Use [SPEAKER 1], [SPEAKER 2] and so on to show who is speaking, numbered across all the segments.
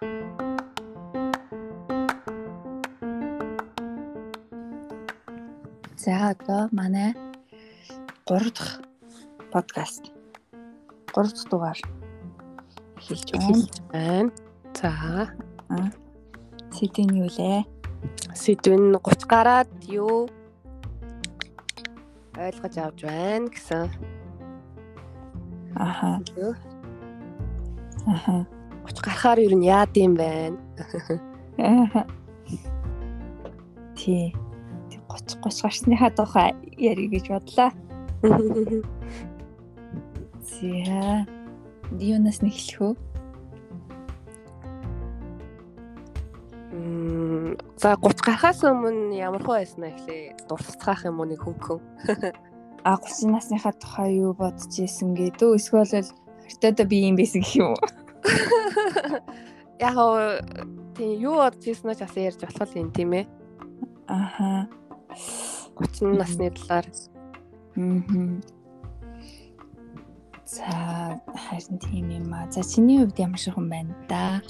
[SPEAKER 1] За одоо манай 3 дахь подкаст 3 дахь дугаар эхэлж
[SPEAKER 2] байна. За.
[SPEAKER 1] Сэдвийн юу лээ?
[SPEAKER 2] Сэдв нь 30 гараад юу ойлгож авч байна гэсэн.
[SPEAKER 1] Аха.
[SPEAKER 2] Аха. 30 гарахаар юу нь яад юм байна?
[SPEAKER 1] Тий. 30 30 гарсныхаа тухай ярих гэж бодлоо. Зя. Юунаас нэг хэлэх үү?
[SPEAKER 2] Мм за 30 гарахаас өмнө ямар хөө байснаа эхлэе. Дурсацгаах юм уу нэг хөнгөн.
[SPEAKER 1] А 30 насныхаа тухай юу бодож исэн гэдэг. Эсвэл ортодо би юм байсан гэх юм уу?
[SPEAKER 2] Яг тийм юу бодож ирсэн нь ч бас ярьж болох юм тийм ээ.
[SPEAKER 1] Аха.
[SPEAKER 2] 30 насны талаар.
[SPEAKER 1] Аа. За харин тийм юм аа. За чиний хувьд ямар шиг хүн байна да?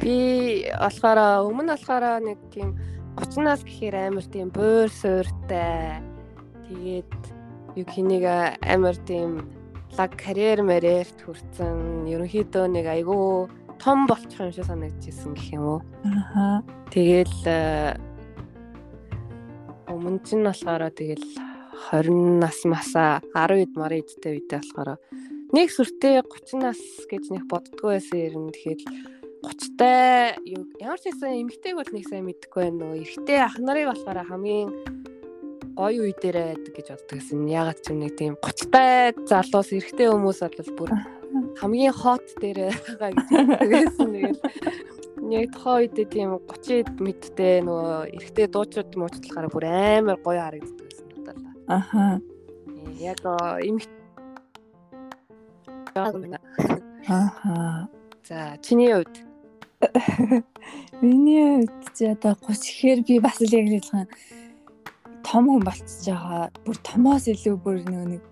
[SPEAKER 2] Би болохоор өмнө болохоор нэг тийм 30 нас гэхээр амар тийм буур сууртай. Тэгээд юу хэнийг амар тийм лаг карьер мэрэгт хүрсэн. Ерөнхийдөө нэг айгүй том болчих юм шиг санагдчихсэн гэх юм уу.
[SPEAKER 1] Аха.
[SPEAKER 2] Тэгэл өмнө нь болохоор тэгэл 20 нас масаа 10 ид мар идтэй үедээ болохоор нэг сүртэй 30 нас гэж нэг боддгоо байсан юм. Тэгэхээр 30-тай юу ямар ч байсан эмэгтэйг бол нэг сайн мэдэхгүй байна нөгөө эрэгтэй ах нарыг болохоор хамгийн гоё үе дээрээ байдаг гэж боддог гэсэн. Ягаад ч юм нэг тийм 30-тай залуус эрэгтэй хүмүүс бол бүр хамгийн хот дээрээ байгаа гэж боддог гэсэн. Тэгэл яг тухайн үедээ тийм 30-д мэдтэй нөгөө эрэгтэй дуучууд муучлахаараа бүр амар гоё харагддаг гэсэн надад.
[SPEAKER 1] Аха.
[SPEAKER 2] Яг эмэгтэй
[SPEAKER 1] Аха.
[SPEAKER 2] За чиний хувьд
[SPEAKER 1] Миний хувьд ч одоо 30 гэхээр би бас л яг хэлхэн том хүн болчихж байгаа. Бүр томоос илүү бүр нэг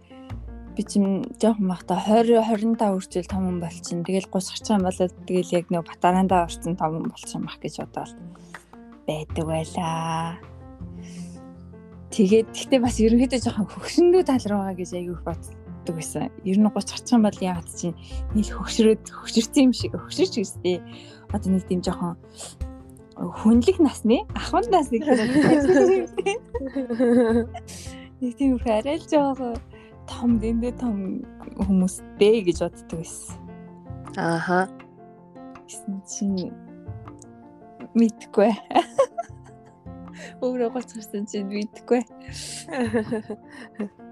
[SPEAKER 1] би чинь жоохон махта 20 25 хүртэл том хүн болчихно. Тэгэл 30 гарч байгаа бол тэгэл яг нэг батарандаа орсон том хүн болчих юм ах гэж бодоод байдаг байлаа. Тэгээд гэхдээ бас ерөнхийдөө жоохон хөгшөндөө тал руу байгаа гэж аягүй боддог байсан. Ер нь 30 гарч байгаа бол яагаад чинь нийл хөгшрөөд хөгшөрсөн юм шиг хөгшөрч гэстэй. Одоо нэг тийм жоохон хүнлэх насны ахмад насны нэг тийм их арай л жоохон том дэндээ том хүмүүстэй гэж боддог байсан.
[SPEAKER 2] Ааха.
[SPEAKER 1] Гэсэн чинь мэдгүй. Өөрөө гоц гарсан чинь мэдгүй.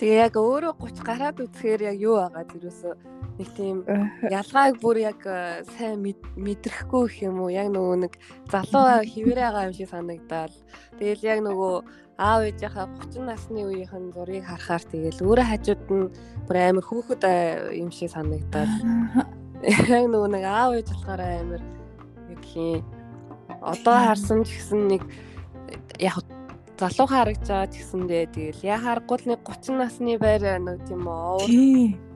[SPEAKER 2] Тэгээ яг өөрөө 30 гараад үзэхээр яг юу байгаа зүрөөсөө нэг тийм ялгааг бүр яг э, сайн мэдрэхгүй гэх юм уу? Яг нөгөө нэг залуу хിവэрэ байгаа юм шиг санагдаад тэгэл яг нөгөө аав ээжийнхаа 30 насны үеийнхэн зургийг харахаар тэгэл өөрөө хажууд нь бүр амар хөөхөд э, юм шиг санагдаад яг нөгөө нэг аав ээж болохоор амар гэх юм одоо харсан ч гэсэн нэг яг залуу харагдж байгаа ч гэсэндээ тэгэл яа харахгүй нэг 30 насны байр нэг тийм овор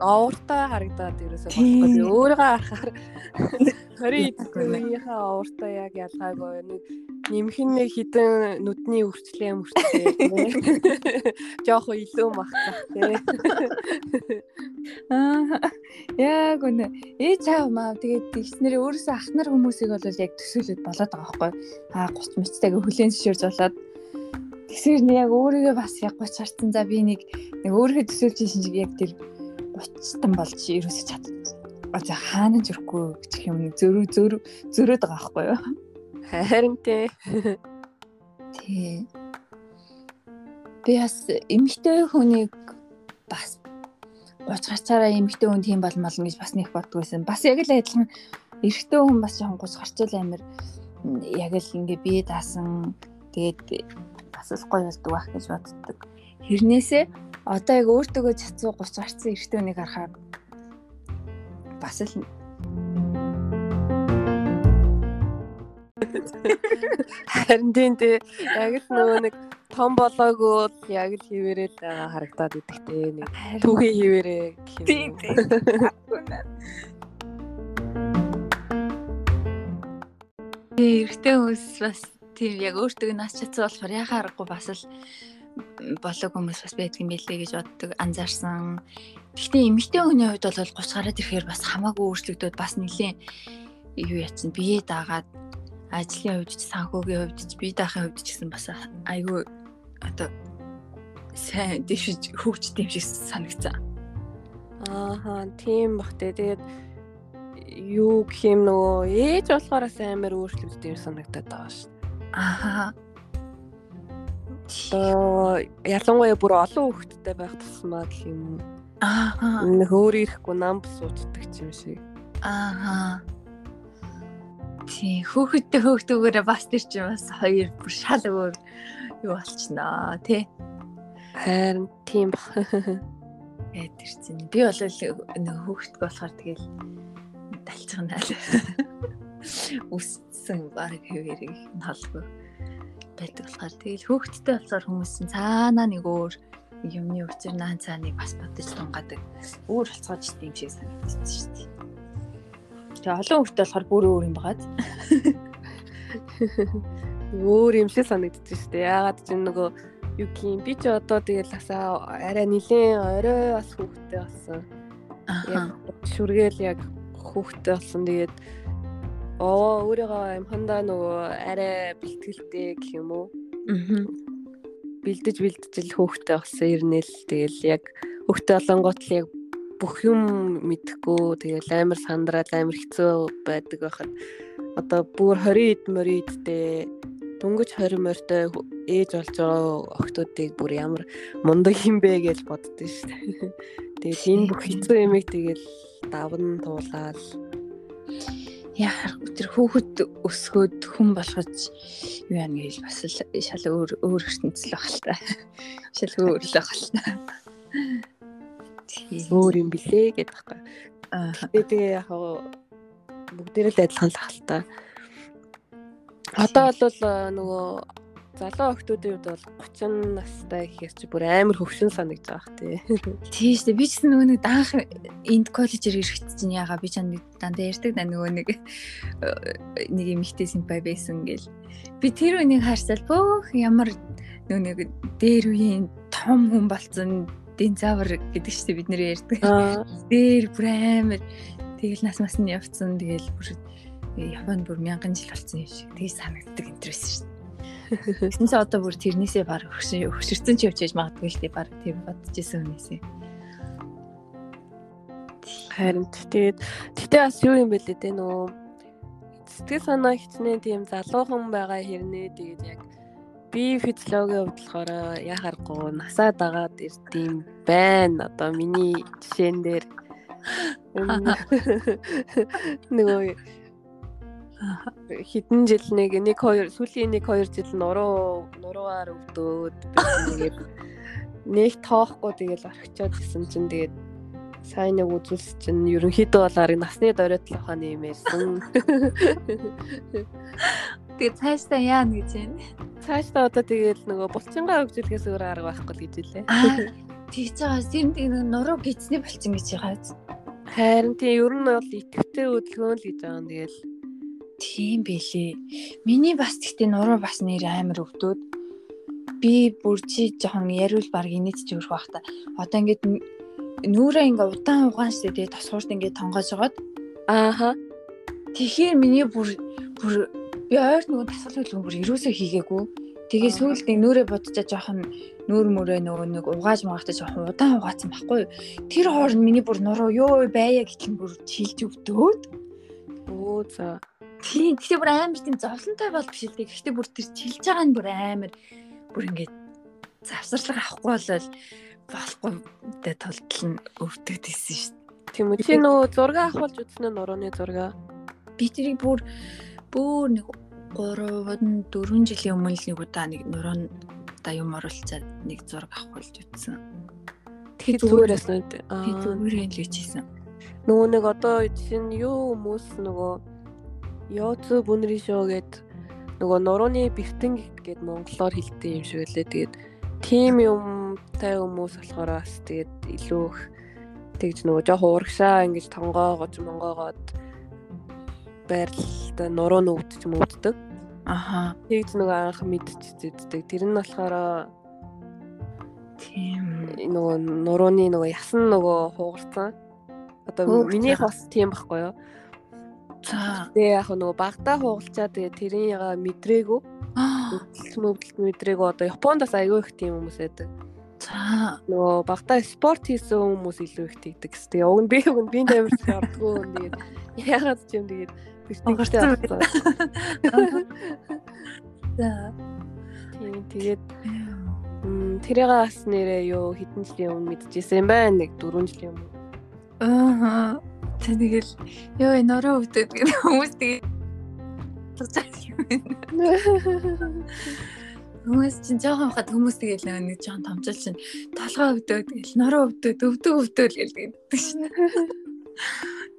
[SPEAKER 2] овортой харагдаад ерөөсөө болохгүй. Өөрийгөө харахаар 20 идэхийнхээ овортой яг ялгаагүй. Нэг нэмхэн нэг хідэн нүдний үрчлээ мөрчлээ жоох илүү махчих тий
[SPEAKER 1] аа яг үнэ. Ээ чаав маа. Тэгээд тэгснэрээ өөрөөсөө ах нар хүмүүсийг бол яг төсөөлөд болоод байгаа байхгүй. Аа 30 мөцтэйг хүлэн зөвшөөрж болоод Тэгсээр нь яг өөрийгөө бас яг 30 харсан. За би нэг нэг өөрийнхөө төсөөлж ийсэн чиг яг тэр 30 тан болж ерөөсөж чад. За хаана ч өрөхгүй гэх юм зөрүү зөрүү зөрөөд байгаа байхгүй юу?
[SPEAKER 2] Харин тий.
[SPEAKER 1] Тий. Би бас эмэгтэй хүнийг бас 30 гарцаараа эмэгтэй хүн тийм болмол гэж бас нэг боддог байсан. Бас яг л адилхан эрэгтэй хүн бас жоохон 30 гарчвал амир яг л ингээ бие даасан тэгээд бас л гоё болдог байх гэж боддог. Хэрнээсээ одоо яг өөртөө цацуу 30 гарсан эртөө нэг харахаар бас л
[SPEAKER 2] Харин тийм тий яг л нөгөө нэг том болоогүй яг л хിവэрэл байгаа харагдаад идэх тий нэг түүхий хിവэрээ гэх юм. Тийм тийм.
[SPEAKER 1] Эрэгтэй хүмүүс бас тийм яг өөртөө нас чадсан болохоор яхаа аргагүй бас л болог хүмүүс бас байдаг юм билээ гэж боддог анзаарсан. Гэхдээ эмэгтэй хүний хувьд бол 30 гараад ирэхээр бас хамаагүй өөрчлөгдөд бас нэлийн юу ятсан бие даагаад ажлын хувьд ч санхүүгийн хувьд ч бие даахын хувьд ч гэсэн бас айгүй одоо сайн дэвшиж хөгжд юм шиг санагцсан.
[SPEAKER 2] Ааха тийм бах тэ тэгээд юу гэх юм нөгөө ээж болохоороо амар өөрчлөгддөг юм санагдаад байгаа шүү
[SPEAKER 1] Ааха.
[SPEAKER 2] Одоо ялангуяа бүр олон хүүхэдтэй байх тусмаа гэх юм.
[SPEAKER 1] Ааха.
[SPEAKER 2] Нэг өөр ирэхгүй нам сууддаг юм шиг.
[SPEAKER 1] Ааха. Тий, хөөхөдтэй хөөхтөгөөрээ бас тэр чинь бас хоёр бүр шал өөр юу болчихноо тий.
[SPEAKER 2] Харин тийм баг.
[SPEAKER 1] Ээ тэр чинь би бол нэг хөөхтг болохоор тэгэл далцгана л. Үссэн баг хэвэрийг нь холгүй байдаг болохоор тэгэл хөөхттэй болохоор хүмүүс чинь цаанаа нэг өөр юмны өчр наан цааныг бас бодож тунгадаг. Өөр болцоож тийм шиг санагдчихсэн шүү дээ. Тэгээ олон хүүхдээ болохоор бүр өөр юм багаад.
[SPEAKER 2] Өөр юм шиг санагдчих шүү дээ. Яагаад ч нөгөө юу гин би ч одоо тэгэл асаа арай нилээн орой бас хүүхдээ болсон.
[SPEAKER 1] Аа.
[SPEAKER 2] Шүргээл яг хүүхдээ болсон. Тэгээд оо өөрийгөө амхандаа нөгөө арай бэлтгэлтэй гэх юм уу?
[SPEAKER 1] Аа.
[SPEAKER 2] Бэлдэж бэлдэж л хүүхдээ болсон ирнэл тэгэл яг хүүхдээ олонгот л яг бүх юм мэдхгүй тэгэл амар сандраад амар хэцүү байдаг байхад одоо бүр 20 эд мөридтэй дөнгөж 20 морьтой ээж болж байгаа охтуудыг бүр ямар мундаг юм бэ гэж боддөө шүү дээ. Тэгээд энэ бүх хэцүү юмыг тэгэл давн туулаад
[SPEAKER 1] яхаар тэр хүүхэд өсгөөд хүн болгож юу яа гэж бас л шал өөр өөр ертөнцөл баг л та. Шал өөр л баг л та.
[SPEAKER 2] өөр юм блэ гэдэг байхгүй.
[SPEAKER 1] Аа.
[SPEAKER 2] Тэгээ яг бүгдээр л адилхан л хальтаа. Одоо бол нөгөө залуу охтуудын хувьд бол 30 настай гэхээр чи бүр амар хөвшин санагдаж байгаа х тий.
[SPEAKER 1] Тийм шүү дээ. Би ч нөгөө нэг даах энд коллежээр ирэхэд чинь яага би чанд дандаа ярьдаг да нөгөө нэг нэг юм ихтэй симпай байсан гэл. Би тэр үнийг харсал бөөх ямар нөгөө нэг дээр үеийн том хүн болцсон динзавр гэдэг чинь бид нэр ярьдаг. Дээр бүр амар тэгэл нас мас нь явцсан тэгэл бүр Японд бүр мянган жил болсон юм шиг тэгээ санагддаг интерес шүү дээ. Тэснээс одоо бүр тэрнээсээ баг хөшөрсөн ч явж магадгүй л дээ баг тийм бодож исэн үнээсээ.
[SPEAKER 2] Харин тэгээд тэгтээ бас юу юм бэлээ те нөө сэтгэл санаа хичнээн тийм залуухан байгаа хэрнээ тэгээд яг би физиологийн хувьд болохоор яхааргүй насаа дагаад ирдэм байна. Одоо миний жишээн дээр нөгөө хэдэн жил нэг нэг хоёр сүүлийн нэг хоёр жил нуруу нуруугаар өвдөөд тэгээд нэг тоохгүй тэгэл орхичоод гисэн чинь тэгээд сайн нэг үзүүлс чинь ерөнхийдөө бол арга насны дөрөтл ухааны юм ярьсан.
[SPEAKER 1] Тэгээд цаашдаа яана гэж байна.
[SPEAKER 2] Цаашдаа одоо тэгээд нөгөө булчингаа хөгжүүлэхээс өөр арга байхгүй гэж хэлээ.
[SPEAKER 1] Тэгж байгаа тийм тийм нуруу гисний булчин гэж байгаа.
[SPEAKER 2] Харин тийм ер нь бол итгэвтэй хөдөлгөөн л гэж байгаа юм тэгэл
[SPEAKER 1] Тийм байлээ. Миний бас гэхдээ нуруу бас нэр амар өвдөөд би бүр чи жоохон яриул баг инээд ч өрөх бах та. Одоо ингээд нүүрээ ингээ удаан угаан штэ тэгээ тосгоорт ингээ тонгоож жагаад
[SPEAKER 2] ааха
[SPEAKER 1] тэгэхээр миний бүр бүр би ойр нөгөө тасгал хөдөлгөөн бүр юусоо хийгээгүй. Тэгээ сүүлд нэг нүүрээ бодчихаа жоохон нүүр мөрөө нөгөө нэг угааж магахтай жоохон удаан угаацсан байхгүй. Тэр хооронд миний бүр нуруу ёо байя гэхин бүр чилж өвдөөд.
[SPEAKER 2] Оо за.
[SPEAKER 1] Тийм гэхдээ бүр амар тийм зовлонтой бол биш л дээ. Гэхдээ бүр тэр чилж байгаа нь бүр амар бүр ингээд завсарлага авахгүй болол болохгүй дэ толтол нь өвдөгд исэн шүү дээ.
[SPEAKER 2] Тийм үү. Чи нөгөө зураг авахулж үзсэн нь нурууны зураг.
[SPEAKER 1] Би тэрийг бүр бүр нэг 3 4 жилийн өмнө л нэг удаа нэг нуруунд та юм оруулцаад нэг зураг авахулж үзсэн.
[SPEAKER 2] Тэгэхээр зүгээрээс нүд.
[SPEAKER 1] Би зүгээрээ л хийсэн.
[SPEAKER 2] Нөгөө нэг одоо жишээ нь юу хүмүүс нөгөө Йоцу бүнри шоу гэд нөгөө нурууны бэртэн гэд монголоор хэлдэг юм шиг лээ. Тэгээд тим юмтай хүмүүс болохоор бас тэгээд илүү их тэгж нөгөө жоохон урагшаа ингэж тонгоогож монгоогоод байрлал да нуруу нүгдчих мөвддөг.
[SPEAKER 1] Аха.
[SPEAKER 2] Тэгж нөгөө анх мэдчихэдэг. Тэр нь болохоор
[SPEAKER 1] тийм
[SPEAKER 2] нөгөө нурууны нөгөө ясан нөгөө хуугарсан. Одоо минийх бас тийм байхгүй юу? Тэгээ яг нөгөө багтаа хуугалчаа тэгээ тэрийн яга мэдрээгүй. Мөвдөлт мэдрээгүй одоо Японд бас аягүй их тийм хүмүүс байдаг.
[SPEAKER 1] За.
[SPEAKER 2] Нөгөө багтаа спорт хийсэн хүмүүс илүү их тэгдэг. Тэгээ уг нь би уг нь би тамирч явдггүй. Тэгээд ягаад ч юм тэгээд бэртэгтэй болсон.
[SPEAKER 1] За.
[SPEAKER 2] Тийм тэгээд тэрийг бас нэрээ юу хэдэн жилийн өмнө мэдчихсэн юм байна. Нэг 4 жилийн өмнө.
[SPEAKER 1] Аа. Тэгэл ёо нороо өвдөд гэх хүмүүс тэгээ Хүмүүс чинь жоохон хахад хүмүүс тэгэл нэг жоохон томчол чинь толгой өвдөө тэгэл нороо өвдөө өвдөө өвдөө л гэдэг шин.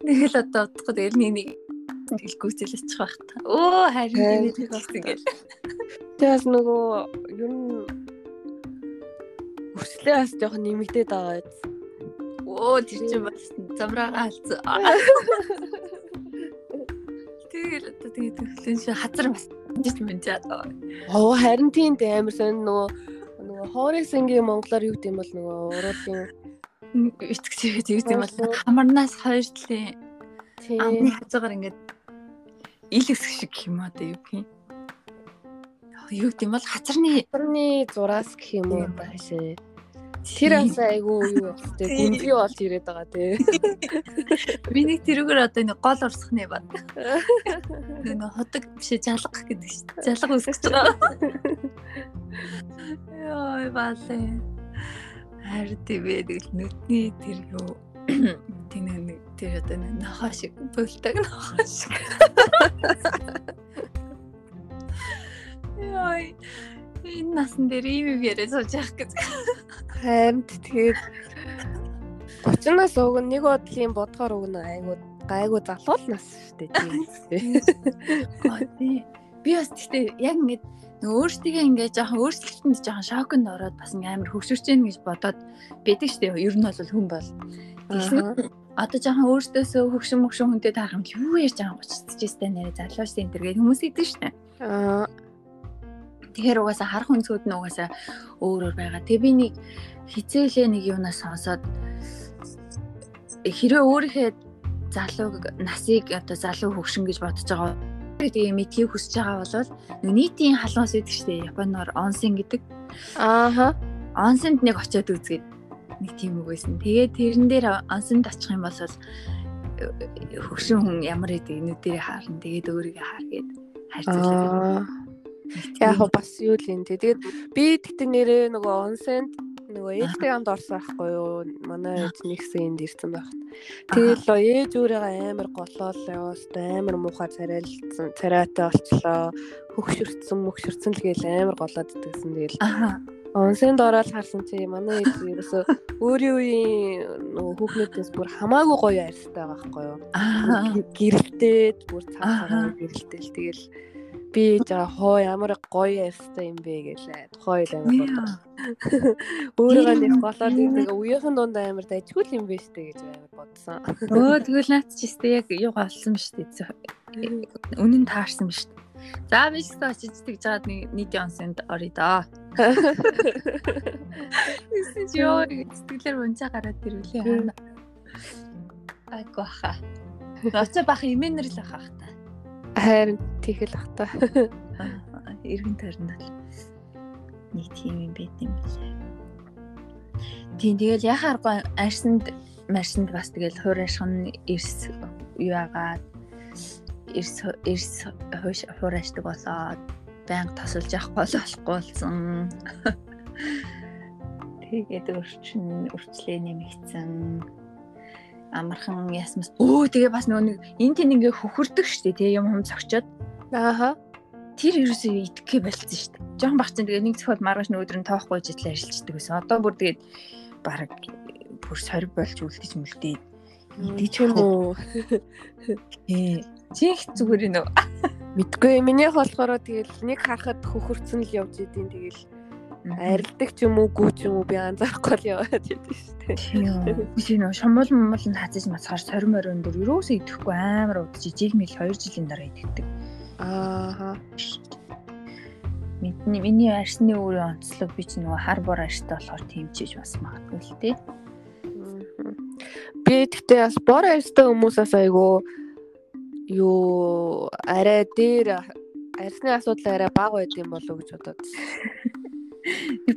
[SPEAKER 1] Тэгэл одоо удахгүй тэгэл нэг нэг тэгэл гүйцэл очих байх та. Өө харин тийм бас тэгэл.
[SPEAKER 2] Тэгээс нөгөө ер нь өршлөө бас жоохон нэмэгдээд байгаа биз.
[SPEAKER 1] Оо тэр чинь бас замраагаа алдсан. Тэгэл одоо тэгээд төвлөн шиг хазар бас диж мэнчаад байгаа.
[SPEAKER 2] Оо харин тийм амар сонь нөгөө нөгөө хоорисэнгийн монголоор юу гэдэм бол нөгөө уруулын
[SPEAKER 1] итгэж тэгээд юм бол хамарнаас хоёр талын амны хажуугаар ингээд ил өсөх шиг юм одоо юу гэх юм. Юу гэдэм бол хазарны
[SPEAKER 2] хазарны зураас гэх юм уу хашаа Тэр бас айгүй юу вэ? Гүнзгий болж ирээд байгаа тий.
[SPEAKER 1] Би нэг тэрүүгээр одоо нэг гол урсхны бат. Нэг ходог биш жалга гэдэг чинь. Жалга үсгэж байгаа. Яа баалаа. Харин тийм тэгэл нүдний тэр юу тийм нэг тэр одоо нохоо шиг бөлтөг нохоо шиг. Яа энэ насан дээр ийм юм яриа сууж явах гэж.
[SPEAKER 2] Харин тэгээд 30-наас уг нэг бодлын бодгоор уг нь айгуу гайгүй залуул нас шүү дээ
[SPEAKER 1] тийм. Би бас гэхдээ яг ингэж нөгөө өөртөө ингээ жоохон өөрчлөлтөнд жоохон шоконд ороод бас ингээ амар хөвсөрч гэнэ гэж бодоод байдаг шүү дээ. Ер нь бол хүн бол. Одоо жоохон өөртөөсөө хөвшин мөгшин хүнтэй таарах юм юу ярьж байгаа гоцчихж өстэй нэрэ залуу шүү дээ гэдэг хүмүүс идэв шүү дээ. Аа Тэгэхээр угаасаа харах өнцгүүд нь угаасаа өөр өөр байгаа. Тэгээ би нэг хизээлээ нэг юунаас сонсоод хэрвээ өөрийнхөө залуу насыг одоо залуу хөвшин гэж бодож байгаа тэгээ мэдхийг хүсэж байгаа бол нийтийн халуун сэдв штэ Японоор онсен гэдэг.
[SPEAKER 2] Ааха.
[SPEAKER 1] Онсенд нэг очиод үзгээд нэг тийм үг байсан. Тэгээ тэрэн дээр онсенд очих юм бол хөвшин хүн ямар гэдэг нүдэрээ харна. Тэгээд өөрийгөө хаар гээд харьцуулаад
[SPEAKER 2] Яг бас юу л юм те. Тэгээд би тэгтээ нэрээ нөгөө онсенд нөгөө ээлтэй хамт орсон байхгүй юу? Манай ээж нэгсэн энд ирсэн байх. Тэгэл ээж өөрийгөө амар голоол яваастай амар муухай царайлсан, царайтай болчлоо. Хөгшөрцөн, мөгшөрцөн л гээл амар голоод идэгсэн. Тэгэл онсенд ороод харсан чи манай ээж ерөөсө өөрийн үеийн нөгөө хүүхнүүдээс бүр хамаагүй гоё арьстай байхгүй юу? Гэрэлтээд бүр цаа цагаан гэрэлтэл тэгэл би жаа хоо ямар гоё ярьстай юм бэ гэлээ. Тухай л амар бодлоо. Өөрийгөө нэг голоод нэг үеийнхэн дунд амар дайчгүй юм бэ штэ гэж амар бодсон.
[SPEAKER 1] Өө тэгвэл наад чи штэ яг юу голсон штэ. Үнэн таарсан штэ. За би ч гэсэн очиж тэгж жаад нэг нийтийн онсонд орё доо. Эсвэл ёо сэтгэлээр унцаа гараад ирвэлээ. Айгу хаа. Оцоо бах имэнэр л ахах та.
[SPEAKER 2] Харин тэгэл ах та.
[SPEAKER 1] Иргэн тойронд л нэг тийм юм байт юм лээ. Тийм тэгэл яхааргүй арсанд марсанд бас тэгэл хуурайшхан эрс юу агаад эрс эрс хуурайшдаг болоод байнга тосолж явахгүй болохгүй болсон. Тэгээд өрчин өрчлөө нэмэгдсэн амархан ясмас. Өө тэгээ бас нөгөө нэг эн тэн ингээ хөхөрдөг штэ тэгээ юм юм зогчоод
[SPEAKER 2] ааха.
[SPEAKER 1] Тэр ерөөсөө итгэхэ болсон штэ. Жоохон бах чинь тэгээ нэг зөвхөн маргааш нөгөөдөр нь тоохгүй житлээ арилждаг гэсэн. Одоо бүр тэгээд баг бүр сориг болж үлдэж мүлдээд
[SPEAKER 2] идэж юм уу
[SPEAKER 1] ээ чих зүгээр нөө.
[SPEAKER 2] Мэдгүй. Минийх болохоор тэгэл нэг харахад хөхөрцөн л явж идэв тэгэл арилдаг ч юм уу гүү ч юм уу би анзаарахгүй л яваад байдаг шүү дээ.
[SPEAKER 1] Тийм. Нөө шомол момол нь хазаж мацхаар сорим морин дөр юусоо идэхгүй амар удаж жижиг мэл 2 жилийн дараа идэгдэг.
[SPEAKER 2] Аа.
[SPEAKER 1] Миний миний арсны өөрийн онцлог би ч нөгөө хар бор арстай болохоор тэмчиж бас магадгүй л дээ.
[SPEAKER 2] Би тэгтээ бас бор арстай хүмүүсээс айгу юу арай дээр арсны асуудал арай бага байд юм болов уу гэж бодоод.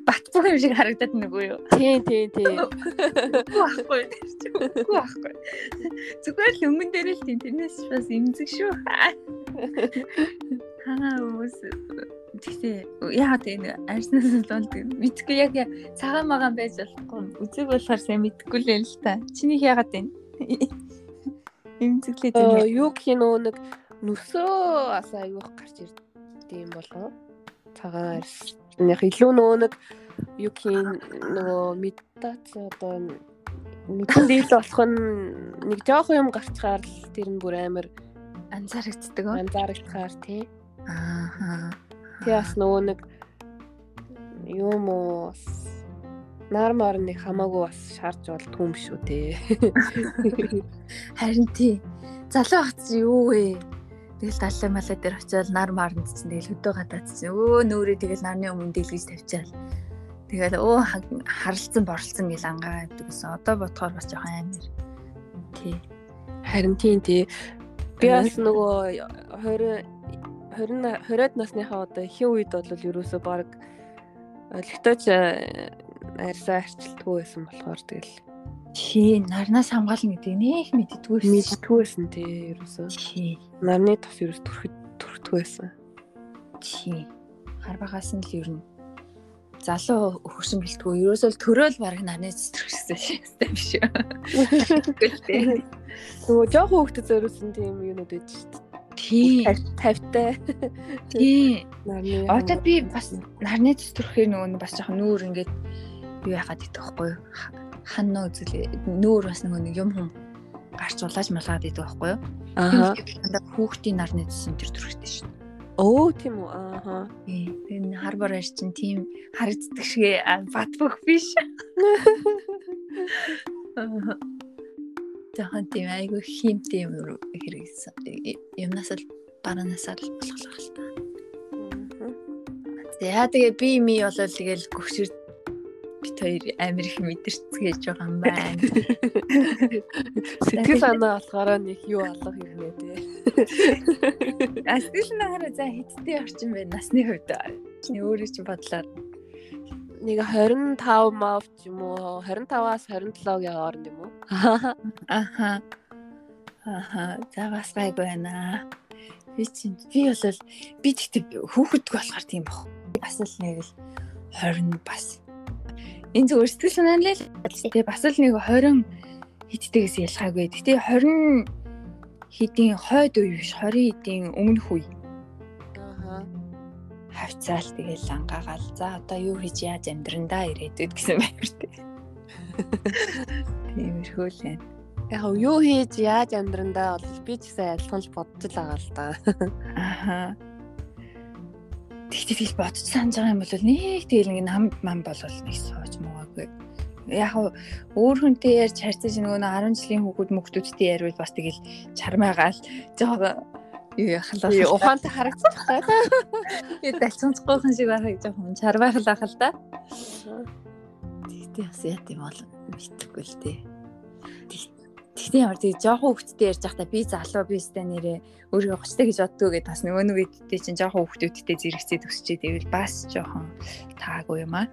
[SPEAKER 1] Бат бүх юм шиг харагдаад нөгөө юу.
[SPEAKER 2] Тийм тийм.
[SPEAKER 1] Үгүй байхгүй. Үгүй байхгүй. Зүгээр л өнгөн дээр л тийм тэрнээс бас имзэг шүү. Хаа хүмүүс тэгтээ яагаад энэ арснаас л болдог мэдгүй яг цагаан магаан байж болохгүй үзэг болохоор сайн мэдгүй л л та чиний яагаад энэ имзэглээд
[SPEAKER 2] байна юу гэх нөө нэг нүсөө ас аюух гарч ирд юм болов цагаан арс яг илүү нөгөө нэг юу гэх нөгөө медитац одоо мэдэн дийл болох нь нэг жоох юм гарчгаар л тэр нь бүр амар
[SPEAKER 1] анзаарэгддэг.
[SPEAKER 2] Анзаарагдахаар тий.
[SPEAKER 1] Аа
[SPEAKER 2] Тий бас нөгөө нэг юм уу нар мар нэг хамаагүй бас шаарч бол түм шүү те.
[SPEAKER 1] Харин тий. Залуу хат юу вэ? Тэгэл даллаа малаа дээр очиод нар марнд чинь тэгэл хөдөө гадаадсан. Өө нөөрэ тэгэл нарны өмнө дэлгэж тавьчаал. Тэгэл өө харалцсан борлцсон гэл ангаа гэдэг гэсэн. Одоо бодохоор бас жоохон амар. Тий.
[SPEAKER 2] Харин тий тий. Би бас нөгөө 20 20 20-ад насныхаа одоо ихэнх үед бол ерөөсөө баг олигтойч э, арьсаа арчилтгүй байсан болохоор тэгэл
[SPEAKER 1] тий нарнаас хамгаална гэдэг нэх мэддэггүй
[SPEAKER 2] мэддэггүй байсан тий ерөөсөө.
[SPEAKER 1] Тий.
[SPEAKER 2] Нарны тос ерөөс төрөхөд төрөхдөө байсан.
[SPEAKER 1] Тий. Хар багаас нь л ер нь залуу хөрсөн бэлтгүү. Ерөөсөө төрөөл баг нарны цэцэрхсэн юм биш үү?
[SPEAKER 2] Нөгөө жоох хөвгөд зориулсан тийм юмнууд байж шүү дээ
[SPEAKER 1] Тийм.
[SPEAKER 2] 50-тай.
[SPEAKER 1] Тийм. Одоо би бас нарны зүстрхээр нөгөө бас жоохон нүүр ингээд юу яхад идэх байхгүй. юу? Хан нөө үзэл нүүр бас нөгөө нэг юм хүм гарч улааж малгаад идэх байхгүй юу?
[SPEAKER 2] Аа.
[SPEAKER 1] Хүүхдийн нарны энэ төр төрхтэй шүү.
[SPEAKER 2] Оо тийм үү. Аа.
[SPEAKER 1] Энэ харбор аж чинь тийм харагддаг шиг бат бөх биш. Жоохон тийм айгүй хиймтэй юм хэрэгсэн. Юмнаас л баранаас л болохлоо л та. За тэгээ би ми болол тэгэл гөгшөр бит хоёр амир их мэдэрцгээж байгаа юм байна.
[SPEAKER 2] Сэтгэл санаа болохоор нэг юу алга юм нэ тий.
[SPEAKER 1] А сэтгэл санаагаар за хиттэй орчин байна насны хувьд. Чиний өөрөө чи бодлоо
[SPEAKER 2] нэг 25 мав ч юм уу 25-аас 27-гийн хооронд юм уу?
[SPEAKER 1] Аха. Аха. За бас гайгүй байна. Би чинь би бол би тэгтээ хүүхэдг болохоор тийм баг. Бас л нэг л 20 бас. Энэ зүгээр сэтгэл санаа л тэгээ бас л нэг 20 хитдэгээс ялгаагүй. Гэтэ 20 хэдийн хойд үе биш 20 хэдийн өмнөх үе хавцаал тэгэл ангаагаал за одоо юу хийж яаж амьдрандаа ирээдүйд гэсэн байр тээ. Тиймэрхүү л байна.
[SPEAKER 2] Яг юу хийж яаж амьдрандаа бол би ч гэсэн адилхан л бодож л байгаа л да.
[SPEAKER 1] Аха. Тэгтээ тэгэл бодож санаж байгаа юм бол нэг тэгэл ингэ нам мам болвол нэг сууж муугаагүй. Яг өөр хүнтэй ярьж харьцаж нөгөө 10 жилийн хүүхэд мөхтүүдтэй ярил бас тэгэл чармаагаал жоо юу халаа.
[SPEAKER 2] Тий, ухаантай харагдчих таа.
[SPEAKER 1] Би далцсанцгүйхэн шиг байхыг жоохон чарвайхлаах л да. Тэгтээ бас яа тийм бол мэдхгүй л дээ. Тэгтээ ямар тийм жоохон хөвгттэй ярьж байхдаа би залуу би өстэй нэрээ өөрийгөө гоцтой гэж боддгоо гэдээ бас нөгөө нэг үедээ чинь жоохон хөвгтүүдтэй зэрэгцээ төсчээ тэгвэл бас жоохон таагүй юм аа.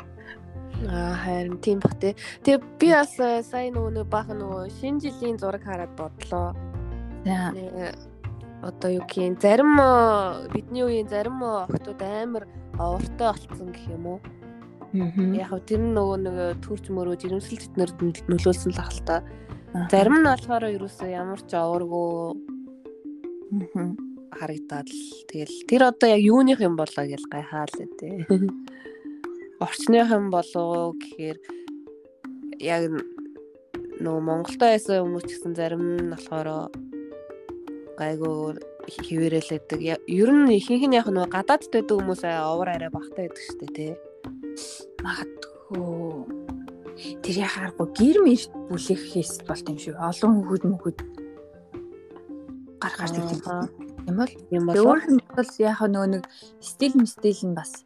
[SPEAKER 2] Аа харин тийм бах тий. Тэгээ би бас э, сая нөгөө нэг баахан нөгөө шинэ жилийн зураг хараад бодлоо. Одоо юу гэх зарим э, бидний үеийн зарим охтууд амар овортой болцсон гэх юм уу. Яг тэр нөгөө нэг төрч мөрөө жирэмсэл тэднэрд нөлөөлсөн л ахalta. Зарим нь болохоор ерөөсөө ямар ч овргүй харагдаад л тэгэл тэр одоо яг юуных юм болоо гэж гайхаа л дээ. Орчных юм болоо гэхээр яг нөгөө Монголдо байсан хүмүүс ч гэсэн зарим нь болохоор гайгүй хിവэрэлээдэг. Ер нь ихэнх нь яг нөгөө гадаадд байдаг хүмүүс овор арай багтаа байдаг шүү дээ тий.
[SPEAKER 1] магадгүй тэр яхааргүй гэр мэрт бүлэх хийс болт юм шүү. Олон хүүхэд мөхөд гаргаж тэгдэг юм бол юм бол бол яг нөгөө нэг стил стил нь бас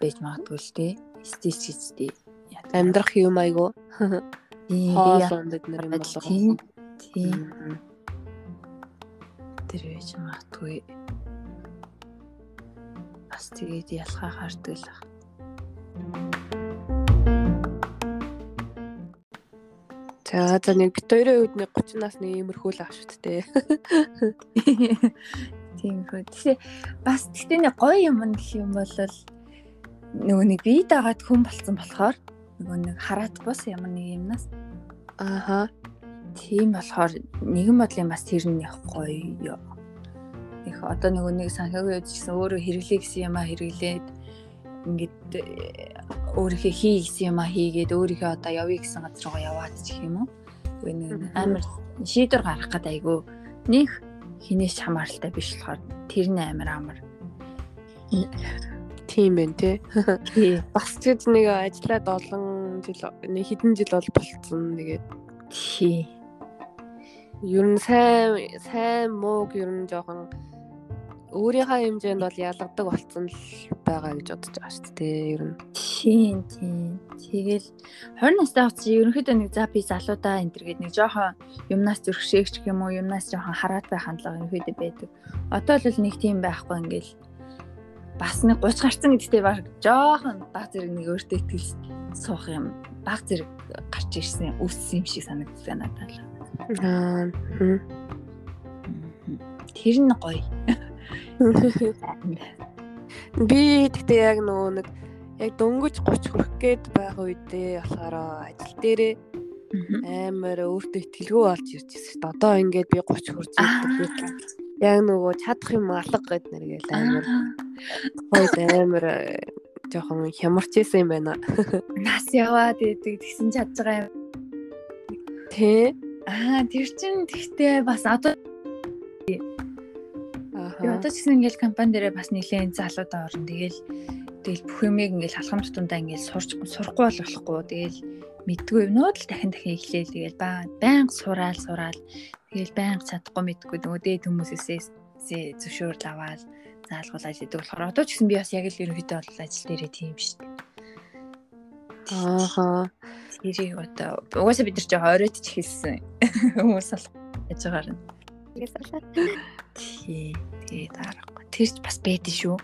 [SPEAKER 1] байж магадгүй л дээ. Стил ч үстэй.
[SPEAKER 2] Амьдрах юм айгу.
[SPEAKER 1] Хоол бид нар юм болов. Тийм. Тэр байж магадгүй. Бас тэгээд ялхаа гардаг л байна.
[SPEAKER 2] За за нэг бит хоёрын үед нэг 30 насны иймэрхүү л дээ.
[SPEAKER 1] Тийм хөө. Тэгэхээр бас тэгтээ нэг гоё юм гэх юм бол нөгөө нэг бие дагаад хүн болцсон болохоор нөгөө нэг хараат бус ямар нэг юмнаас
[SPEAKER 2] ааха
[SPEAKER 1] тийм болохоор нэгэн бодлын бас тэр нь яг гоё. Их одоо нөгөө нэг санхагийн үед гэсэн өөрөө хэрэглээ гэсэн юм а хэрэглээд ингээд өөрийнхөө хий гэсэн юм а хийгээд өөрийнхөө одоо явъя гэсэн газар руу яваад ч гэх юм уу. Үгүй нэг амар шийдвэр гаргах гэдэг айгүй нэг хинээс хамааралтай биш болохоор тэр нь амар амар.
[SPEAKER 2] Тийм байх тий. Бас ч нэг ажиллаад олон жил нэг хэдэн жил бол болцсон тэгээд
[SPEAKER 1] тий.
[SPEAKER 2] Ер нь сайн сайн мууг ер нь жоохон өөрийнхөө хэмжээнд бол ялгадаг болцсон л байгаа гэж бодож байгаа шүү дээ. Ер нь.
[SPEAKER 1] Тийм тийм. Тэгэл 20 настай хавц ерөнхийдөө нэг за би залуудаа энэ төр гээд нэг жоохон юмнаас зөрхшээгч юм уу юмнаас жоохон хараад байх хандлага ерөнхийдөө байдаг. Одоо л нэг тийм байхгүй ингээл бас нэг 30 гарцсан гэдэгтээ баг жоохон баг зэрэг нэг өөртөө итгэл суух юм баг зэрэг гарч ирсэн өссөн юм шиг санагдсан надад л.
[SPEAKER 2] Аа.
[SPEAKER 1] Тэр нь гоё.
[SPEAKER 2] Би тэгтээ яг нөгөө нэг яг дөнгөж 30 хүрэх гээд байгаа үедээ болохоор ажил дээрээ амар өөртөө ихтгэлгүй болж ирж дээ. Одоо ингээд би 30 хүрч ирдэг. Яг нөгөө чадах юм алга гэд нэргээл амар хойд амар жоохон хямарч исэн юм байна.
[SPEAKER 1] Нас яваад идэг тэгсэн чадж байгаа юм.
[SPEAKER 2] Тэ.
[SPEAKER 1] Аа тэр чин тэгтээ бас одоо Би одоо ч гэсэн ингээл компани дээрээ бас нэлээд залууд орно. Тэгэл тэгэл бүх юмыг ингээл халахын тутамдаа ингээл сурч сурахгүй бол болохгүй. Тэгэл мэдгүй юмнууд л дахин дахин эхлээл тэгэл байнга сураал сураал тэгэл байнга чадахгүй мэдгүй нөгөө дээд хүмүүсээсээ зөвшөөрөл аваад заалгуулж идэг болохоор одоо ч гэсэн би бас яг л ерөнхийдөө бол ажил дээрээ тийм шүү дээ.
[SPEAKER 2] Ааха.
[SPEAKER 1] Тэрийг одоо угаасаа бид нар ч оройтч хэлсэн хүмүүс алах гэж байгаа юм.
[SPEAKER 2] Тэгээс алаа.
[SPEAKER 1] Тий. Тэгээд аргагүй. Тэр ч бас байдэн шүү.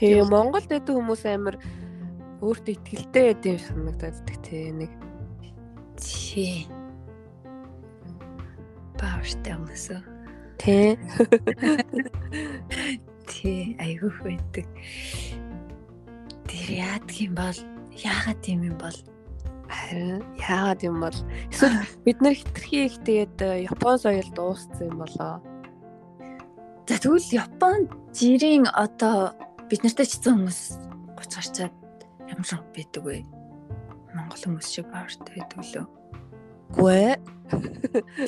[SPEAKER 2] Тэгээ Монголд байдаг хүмүүс амар өөртөө ихтэй байдаг юм санагдаад тий нэг.
[SPEAKER 1] Тий. Бааштай хүмүүс.
[SPEAKER 2] Тий.
[SPEAKER 1] Тий, айгүйх байдаг. Тэр яадаг юм бол яагаад юм юм бол
[SPEAKER 2] Харин яагаад юм бол эсвэл бид нар хитрхи их тэгээд э, Япон соёл дууссан юм болоо.
[SPEAKER 1] За тэгвэл Япон жирийн одоо бид нартай ч зэн хүмүүс 30 гарчаад ямар шоу байдаг вэ? Монгол хүмүүс шиг баавартай байдаг лөө.
[SPEAKER 2] Гүй.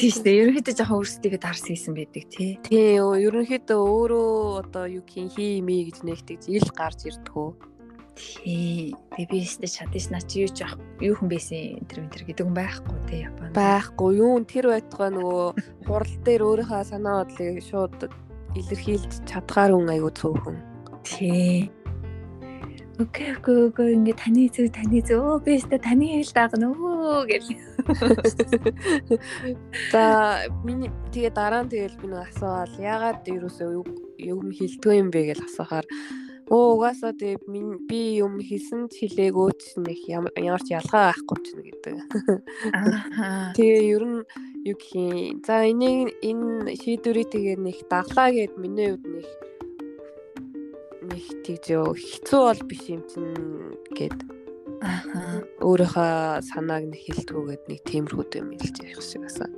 [SPEAKER 1] Тийш дээ. Ерөнхийдөө жоохон өөрсдийгөө дарс хийсэн байдаг тий.
[SPEAKER 2] Тий, ерөнхийдөө өөрөө одоо юу юм хий мий гэж нэгтгэж ил гарч ирдгүү.
[SPEAKER 1] Тий. Тэгээ би өстө наа чи юу ч юу хүн байсан энэ төр энэ гэдэг хүн байхгүй те Японд.
[SPEAKER 2] Байхгүй. Юу тэр байтугай нөгөө хурал дээр өөрийнхөө санаа бодлыг шууд илэрхийлж чадхаар хүн айгуу цөөхөн.
[SPEAKER 1] Тий. Окей, окей, окей ингээ таны зүг таны зүг өө би өстө таны хэл дагна өө гэл.
[SPEAKER 2] За миний тэгээ дараа нь тэгэл би нэг асуувал ягаад ерөөсөө юу юм хилдэггүй юм бэ гэж асуухаар Өө угаасаа тэгээ би юм хийсэн ч хэлээгөө ч нэг ямар ч ялгаа байхгүй ч гэдэг. Тэгээ ер нь юу гэх юм. За энийг энэ шийдвэрийг тэгээ нэг даглаа гэд миний хувьд нэг нэг тийж хэцүү бол биш юм чинь гэд
[SPEAKER 1] Аа.
[SPEAKER 2] Өөрийнхөө санааг нэг хэлдгүүгээд нэг тиймэрхүү юм хэлж явах шиг басан.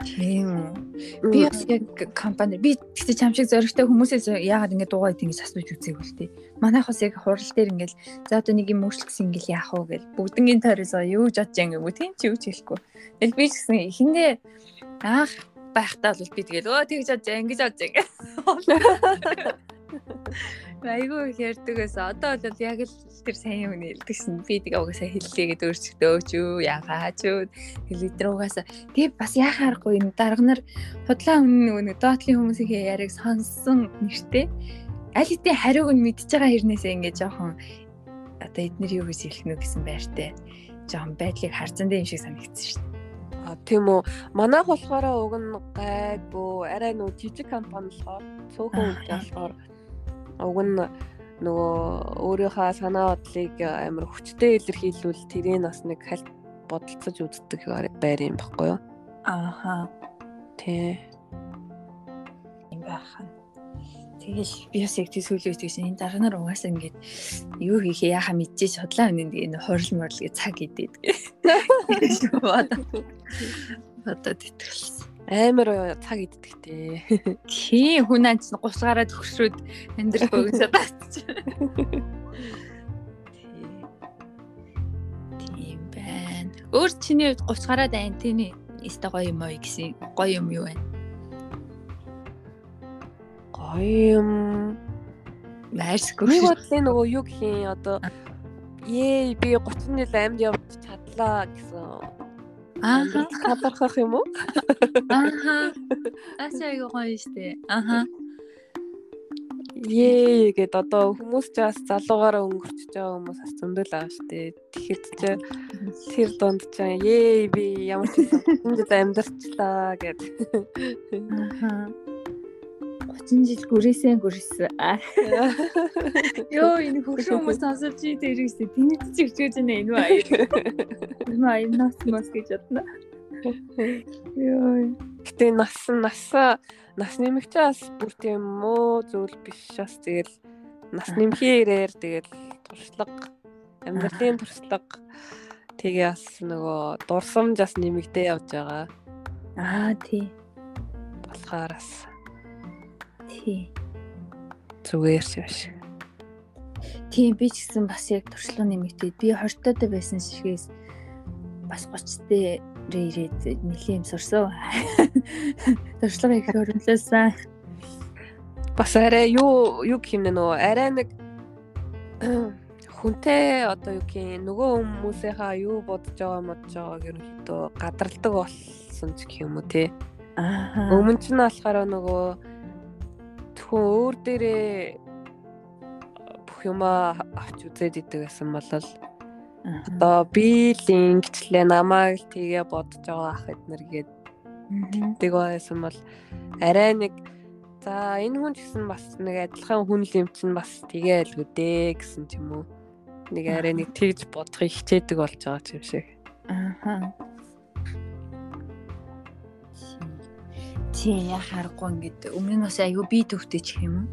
[SPEAKER 1] Тийм үү. Би бас яг компани би тэгтээ чам шиг зоригтой хүмүүсээс яагаад ингэ дуугаад ингэж асууж үзээг үл тээ. Манайх бас яг хурал дээр ингээл за одоо нэг юм өөрчлөсөн ингээл яах вэ гэл бүгднгийн тойроосоо юу ч бодож ангигүй тийм ч юу ч хэлэхгүй. Тэгэл би ч гэсэн эхэндээ аах байхдаа бол би тэгэл өө тэгж бодож ингэж бодож ингэ. Айгүй их ярьдагээс одоо бол яг л тэр сайн юм хэлдэгсэн. Би тэгээ угаасаа хэллээ гэдэг өөрчлөлтөөч юу яагаач юу хэлэдэр угаасаа тэгээ бас яхаарахгүй энэ дарга нар худлаа өмнө нөгөө доотлын хүмүүсийн яриаг сонссон нэртэй аль хэдийн хариуг нь мэдчихэж байгаа хэрнээсээ ингээд жоохон одоо эднэр юу гэж хэлэх нү гэсэн байртай жоохон байдлыг харцсан дээ юм шиг санагдсан шүү дээ.
[SPEAKER 2] А тийм үү. Манайх болохоор уг нь гайгүй арай нөгөө жижиг компани болохоор цөөхөн үнэтэй болохоор уг нь нөгөө өөрийнхөө санаа бодлыг амар хүчтэй илэрхийлвэл тэрийг бас нэг хальт бодолцож үздэг байр юм баггүй юу?
[SPEAKER 1] Ааха.
[SPEAKER 2] Тий.
[SPEAKER 1] Юм байхаа. Тэгэл би бас яг сүүлийн үед гэсэн энэ дарга нар угаасаа ингээд юу хийхээ яхаа мэдчихэж судлаа үнэн тэгээ хорл морл гэ цаг идээд. Одоо тэтгэлсэн
[SPEAKER 2] амар цаг иддэгтэй.
[SPEAKER 1] Тийм хүн анч 30 гараад хөшрөөд амьдрал богиносоо татчих. Тийм байна. Өөр чиний хувьд 30 гараад антины өстой гоё юм уу гэсэн гоё юм юу вэ?
[SPEAKER 2] Гоё юм.
[SPEAKER 1] Найрсгүй.
[SPEAKER 2] Би бодлын нөгөө юу гэх юм одоо ээ би 30 жил амьд явж чадлаа гэсэн
[SPEAKER 1] Ааха.
[SPEAKER 2] Хабархах юм уу?
[SPEAKER 1] Ааха. Асаа яг гоё штэ. Ааха.
[SPEAKER 2] Ее гэд одоо хүмүүс ч бас залуугаараа өнгөрч байгаа хүмүүс бас зөндөл байгаа штэ. Тэгэхээр ч тэр донд ч ээ би ямар ч юм амьдарчлаа гэд.
[SPEAKER 1] Ааха. 30 жил гүрээсэн гүрээсэн. Йоо энэ хөршөө хүмүүс сонсож ий дээрээс тэнийд ч ирчээж байна энэ бай. Энэ бай нас мас гэж бодно. Йоо.
[SPEAKER 2] Гэтэ нас нас нас нэмэгчээс бүр тийм муу зүйл биш шас тэгэл нас нэмхийн ирээр тэгэл туршлага амьдралын туршлага тэгээ бас нөгөө дурсамж бас нэмэгдээ явж байгаа.
[SPEAKER 1] Аа тий.
[SPEAKER 2] Болохоор бас
[SPEAKER 1] Тий.
[SPEAKER 2] Зүгээр шиг.
[SPEAKER 1] Тийм би ч гэсэн бас яг туршлага нэмэгдээд би 20 таатай байсан шигээс бас 30 дээр ирээд нэлийн сурсан. Туршлага их хөрөнлөөсөн.
[SPEAKER 2] Бас арай юу юу гэмнэ нөө арай нэг хүнтэй одоо юу гэх нөгөө хүмүүсийнхаа юу бодож байгаа модж байгааг ерөнхийдөө гадарладаг болсон ч гэх юм уу те.
[SPEAKER 1] Аа.
[SPEAKER 2] Өмнө нь болохоор нөгөө хүн өөр дээрээ бүх юма авч үзээд идэг гэсэн бол одоо би л ингэчлээ намайг л тгээ бодож байгаа ах эднэр гээд тэгдэг байсан бол арай нэг за энэ хүн гэсэн бас нэг адилхан хүн л юм чинь бас тгээ айлгүй дээ гэсэн ч юм уу. Нэг арай нэг тэгж бодохыг хичээдэг болж байгаа юм шиг.
[SPEAKER 1] Аа Тийм яхаарахгүй ингээд өмнө нь бас айгүй би төвтэй ч юм уу.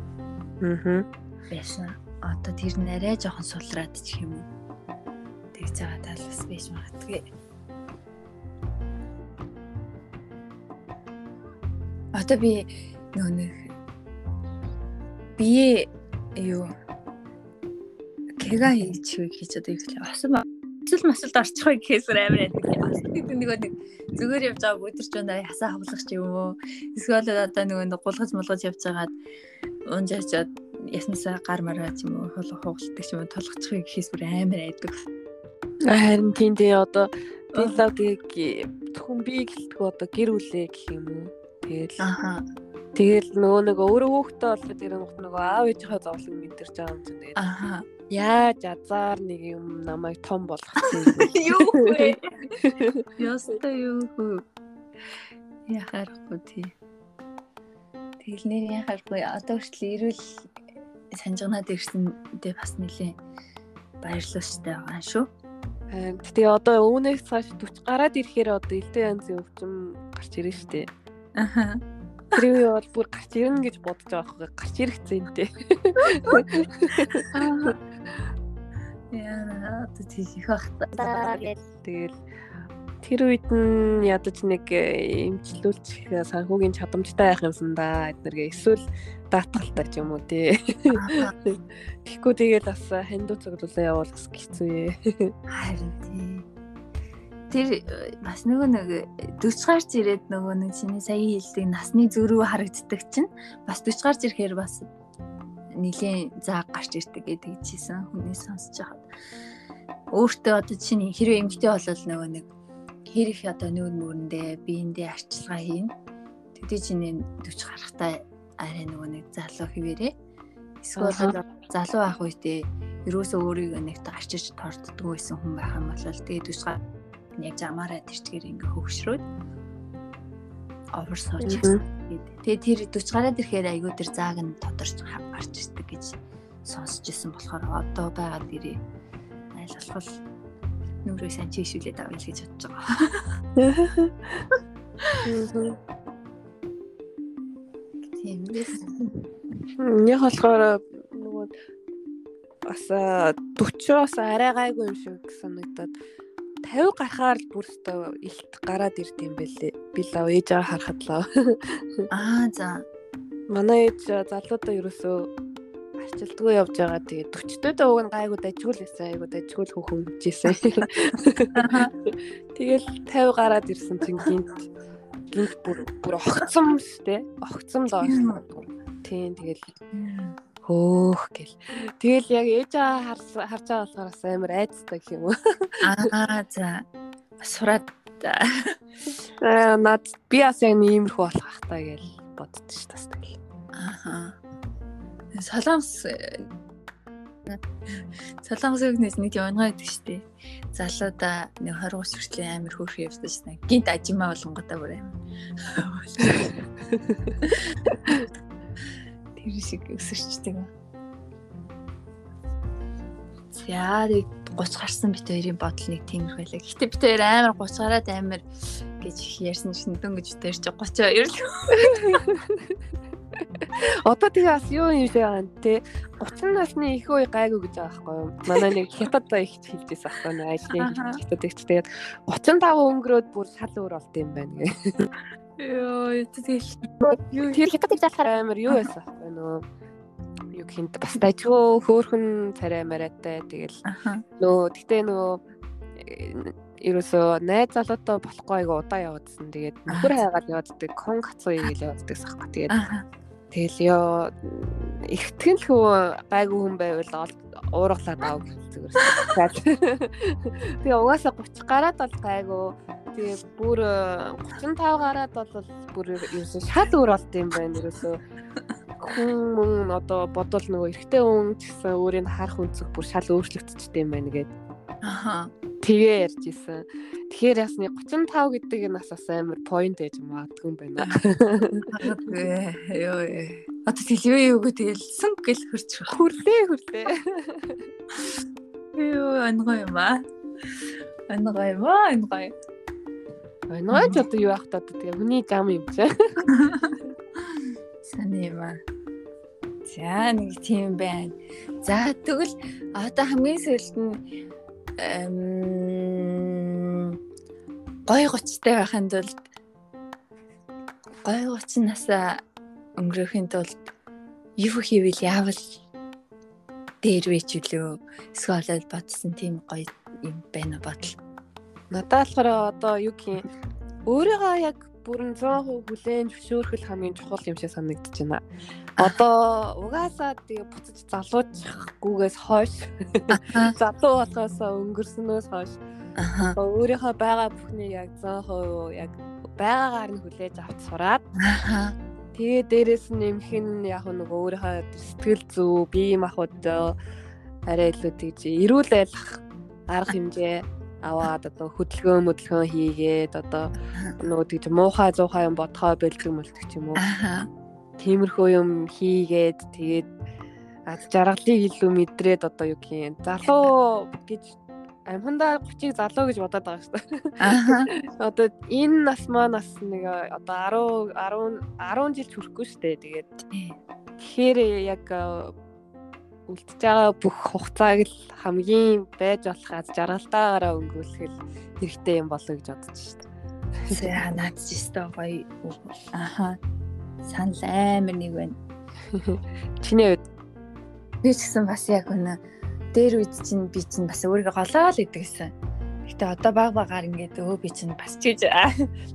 [SPEAKER 2] Аа.
[SPEAKER 1] Байсан. Одоо тэр арай жоохон сулраад ч юм уу. Тэгж байгаа талаас биш магадгүй. Одоо би нөгөө нэг бие юу кега хийж хийж одоо гэхэл асан эсвэл масалд орчихгүй гэхээс амар байдаг. Бас нэг нэг зүгээр явж байгааг өдөрч өндөө хасаа хавлагч юм уу? Эсвэл одоо нөгөө гулгаж мулгаж явж байгаад унж очиод яснасаа гар мараа ч юм уу хол хугалдаг ч юм уу толгочихыг гэхээс бүр амар айдаг.
[SPEAKER 2] Харин тийм дээ одоо биологийг зөвхөн би гэлтгүү одоо гэр бүлээ гэх юм уу? Тэгэл
[SPEAKER 1] Аха.
[SPEAKER 2] Тэгэл нөгөө нэг өөрөө хөөхтэй болоод ирэх нөгөө аав ээжийнхээ зовлон мэдэрч байгаа юм чинь.
[SPEAKER 1] Аха.
[SPEAKER 2] Яаж азар нэг юм намайг том болгосон
[SPEAKER 1] Юу вэ? Яста юу хөө. Яхахгүй тий. Тэгэл нэр яхахгүй одоо хүртэл ирүүл санжганаад ирсэн дэ бас нэлээ баярлалтай байгаа шүү.
[SPEAKER 2] Тэгээ одоо өвнөөс цааш 40 гараад ирэхээр одоо элдэ янзын өвчм гарч ирэн штэ.
[SPEAKER 1] Аха.
[SPEAKER 2] Тэр үе бол бүр гарч ирнэ гэж бодож байгаа хэрэг гарч ирэх зэнтэй.
[SPEAKER 1] Яа, тийх бах та.
[SPEAKER 2] Тэгэл тэр үед нь ядаж нэг эмчлүүлчих санхүүгийн чадамжтай байх юмсан да эднэргээ эсвэл даатгалтай ч юм уу тий. Тэгэхгүй тэгээд бас хандуу цогцолоо явуул бас хэцүү ээ.
[SPEAKER 1] Харин тий. Тэр бас нөгөө нэг 40 гарч ирээд нөгөө нэг чиний сая хэлдэг насны зөрүү харагддаг чинь бас 40 гарч ирэхээр бас нилийн зааг гарч ирдэг гэдэг чийсэн хүний сонсож хаад. Өөртөө одоо чинь хэрвээ эмгтэй болол нөгөө нэг хэр их одоо нүүр нүрэндээ биендээ арчилгаа хийн. Тэгтээ чинь 40 гарахтаа арай нөгөө нэг залуу хിവэрээ. Эсвэл залуу ах үедээ ерөөсөө өөрийгөө нэг гарчиж торддгүй байсан хүн байх юм бол тэгээд 40 гарах яг замаараа тэрчгээр ингээ хөвгшрөөд овер сууж тэгээд тэр 40 гараад ирэхээр айгуу тэр зааг нь тодорч гарч ирдэг гэж сонсч ирсэн болохоор одоо байгаад ирээ айлгал нүрээ сайн чийшүүлээд авъя гэж бодож байгаа. Тийм.
[SPEAKER 2] Нэг болохоор нөгөө бас 40-оос арай гайгүй юм шиг санагдаад 50 гарахаар л бүрстөө илт гараад ирд юм бэлээ. Би лав ээж аваа харахад лав.
[SPEAKER 1] Аа за.
[SPEAKER 2] Манай ээж залуудаа ерөөсөө арчилдгүй явж байгаа. Тэгээ 40-тэй дэ уг нь гайгүй дажгүй л байсан. Айгуу дажгүй л хөхөн хэмжээсэн. Тэгэл 50 гараад ирсэн чинь гинт гинт бүр бүр огцом штэ. Огцом л байна. Тийм тэгэл хөөх гэл. Тэгэл яг ээж аа харж байгаа болохоор бас амар айцтай гэх юм уу.
[SPEAKER 1] Аа за. Сураад
[SPEAKER 2] аа над би бас яг иймэрхүү болох ах таа гэж боддоо ш тас тэгэл.
[SPEAKER 1] Аа. Солонгос Солонгос үгнээс нэг явна гэдэг штеп. Залуудаа нэг 20 30 хүртэл амар хөөрхөн явсан шнэ. Гинт ажимаа болонготой бүр амар. Тэр шиг өсөрчдөг. За нэг 30 гарсан бит хоёрын бодол нэг тиймэрхүү байлаа. Гэтэ бит хоёр амар 30 гараад амар гэж ярьсан шин дөнгөж дээр чи 32 л.
[SPEAKER 2] Одоо тэгээ бас юу юм шиг байгаа нэ 30 насны их үе гайгүй гэж байгаа байхгүй юу? Манай нэг хятад их хэлжсэн байхгүй юу? Ажлын хятад их тэгээд 35 өнгөрөөд бүр шал өөр болт юм байна гэ.
[SPEAKER 1] Йоо,
[SPEAKER 2] тэгэл тэр хятад их залхаар амар юу байсан байхгүй юу? юу гэнт бас дайггүй хөөхөн царай мариатай тэгэл нөө гэтээ нөө ерөөсөө найз залуутай болохгүй айгу удаа яваадсан. Тэгээд нөхөр хайгаад явааддаг, кон кацуй гэж явааддаг сахгүй. Тэгээд тэгэл ёо ихтгэн л хөө гайгүй хүн байвал уургалаад аав зүгээр. Тэгээ угаасаа 30 гараад бол гайгүй. Тэгээ бүр 35 гараад бол бүр ерөөсөө шал өөр болд юм байна ерөөсөө хүн мөн одоо бодвол нөгөө эрэгтэй хүн гэсэн өөрийг харах үнцэг бүр шал өөрчлөгдчихдээ юм байна гээд.
[SPEAKER 1] Аха.
[SPEAKER 2] Тэгээ ярьж исэн. Тэгэхээр ясны 35 гэдэг нь бас амар point ээж магадгүй юм байна.
[SPEAKER 1] Йоо. Одоо телевизээ юу гэ тэгэлсэн гэл хөрч
[SPEAKER 2] хүрлээ хүрлээ.
[SPEAKER 1] Йоо ангой юм аа. Ангой юм аа ангой.
[SPEAKER 2] Ангой ч одоо юу ах та тэгээ хүний зам юм чи.
[SPEAKER 1] Сайн юм аа. За нэг тийм байна. За тэгвэл одоо хамгийн сүүлд нь гой гоцтой байхын тулд гой гоц насаа өнгөрөөхийн тулд юу хийвэл яавал дээр вэж үлээ эсвэл бодсон тийм гоё юм байна бодол.
[SPEAKER 2] Надад болохоор одоо юу гэх юм өөрийгөө яг бүрэн 100% хүлээн зөвшөөрөх хамгийн чухал юм шиг санагдаж байна. Одоо угаасаа тэгээ буцаж залуучгүйгээс хойш залуу болохоос өнгөрснөөс хойш өөрийнхөө байгаа бүхнийг яг 100% яг байгаагаар нь хүлээж авч сураад. Тэгээ дээрэс нь нэмэх нь яг нэг өөрийнхөө сэтгэл зүй, бие махбод арай илүү тэгж эрүүл байлах арга хэмжээ аваад одоо хөдөлгөөн мөдөлгөөн хийгээд одоо нөгөө тийж муухай зуухай юм бодхоо бэлдэг мэлдэг ч юм уу. Тиймэрхүү юм хийгээд тэгээд аз жаргалыг илүү мэдрээд одоо юу гэх юм залуу гэж амхандаа 30-ыг залуу гэж бодоод байгаа шүү дээ. Одоо энэ нас маань бас нэг одоо 10 10 10 жил хүрэхгүй шүү дээ. Тэгээд тэгэхээр яг үлдэж байгаа бүх хугацааг л хамгийн байж болох аз жаргалтаагаараа өнгөрүүлэх хэрэгтэй юм болоо гэж бодож шүү дээ.
[SPEAKER 1] За наад ч өстой гоё. Аха. Санал амар нэг байна.
[SPEAKER 2] Чиний үед
[SPEAKER 1] би ч гэсэн бас яг өнө дээр үед чинь би чинь бас өөрийгөө голоо л идэг гэсэн. Гэтэ одоо баг багаар ингээд өө би чинь бас чиж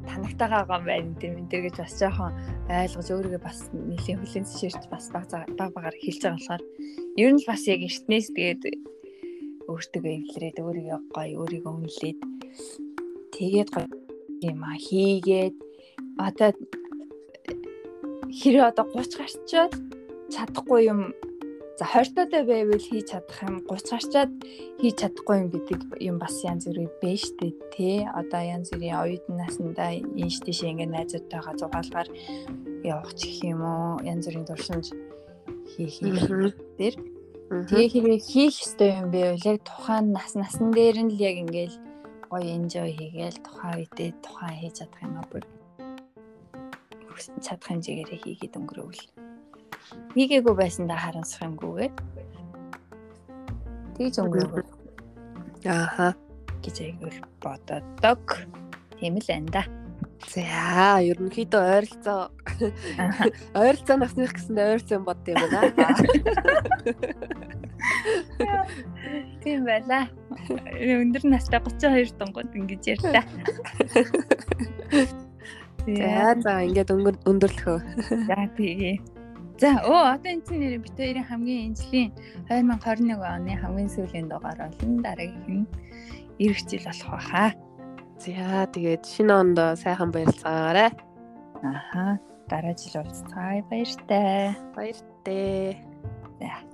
[SPEAKER 1] танагтайгаа байгаа юм байна тийм энэ гэж бас жоохон ойлгож өөрийгөө бас нэлийн хүлэн зөвшөөрч бас баг баг багаар хэлж байгаа болохоор ер нь бас яг эртнээс тэгээд өөртөө эвлэрээд өөрийгөө гоё өөрийгөө үнэлээд тэгээд гоё юм а хийгээд одоо хэрэг одоо 30 гарчаад чадахгүй юм За 20 таатай байвал хийж чадах юм 30 гарчаад хийж чадахгүй юм гэдэг юм бас янз бүрийн бэ штэ тий. Одоо янз бүрийн оюутан наснда инш тийш ингээд найзуудтайгаа зугаалгаар явах ч гэх юм уу янз бүрийн туршимж хийх юм дээр. Тэгээ хэрэг хийх ёстой юм бэ? Яг тухайн нас насан дээр нь л яг ингээд гоё энжой хийгээл тухайн үедээ тухайн хийж чадах юм аа бүр чадах хэмжээгээр хийгээд өнгөрөөвөл хийгээгүй байсандаа харамсах юмгүйгээр тэгж өнгөрөв.
[SPEAKER 2] Ааха
[SPEAKER 1] гэж айгуул бододог. Тийм л энэ да.
[SPEAKER 2] За ерөнхийдөө ойролцоо ойролцоо насных гэсэндээ ойролцоо бод юм байна.
[SPEAKER 1] Тийм байла. Өндөр настай 32 дунгууд ингэж ярьлаа.
[SPEAKER 2] За за ингээд өндөрлөхөө.
[SPEAKER 1] За тэгээ. За өө одоо энэ чинь нэр бит хоёрын хамгийн энэжлийн 2021 оны хамгийн сүүлийн дугаар болно. Дараагийн нь эх жил болох байхаа.
[SPEAKER 2] За тэгээд шинэ онд сайхан баярлцаагаарай.
[SPEAKER 1] Аха дараа жил уулзцаая баяртай.
[SPEAKER 2] Баяртай.
[SPEAKER 1] За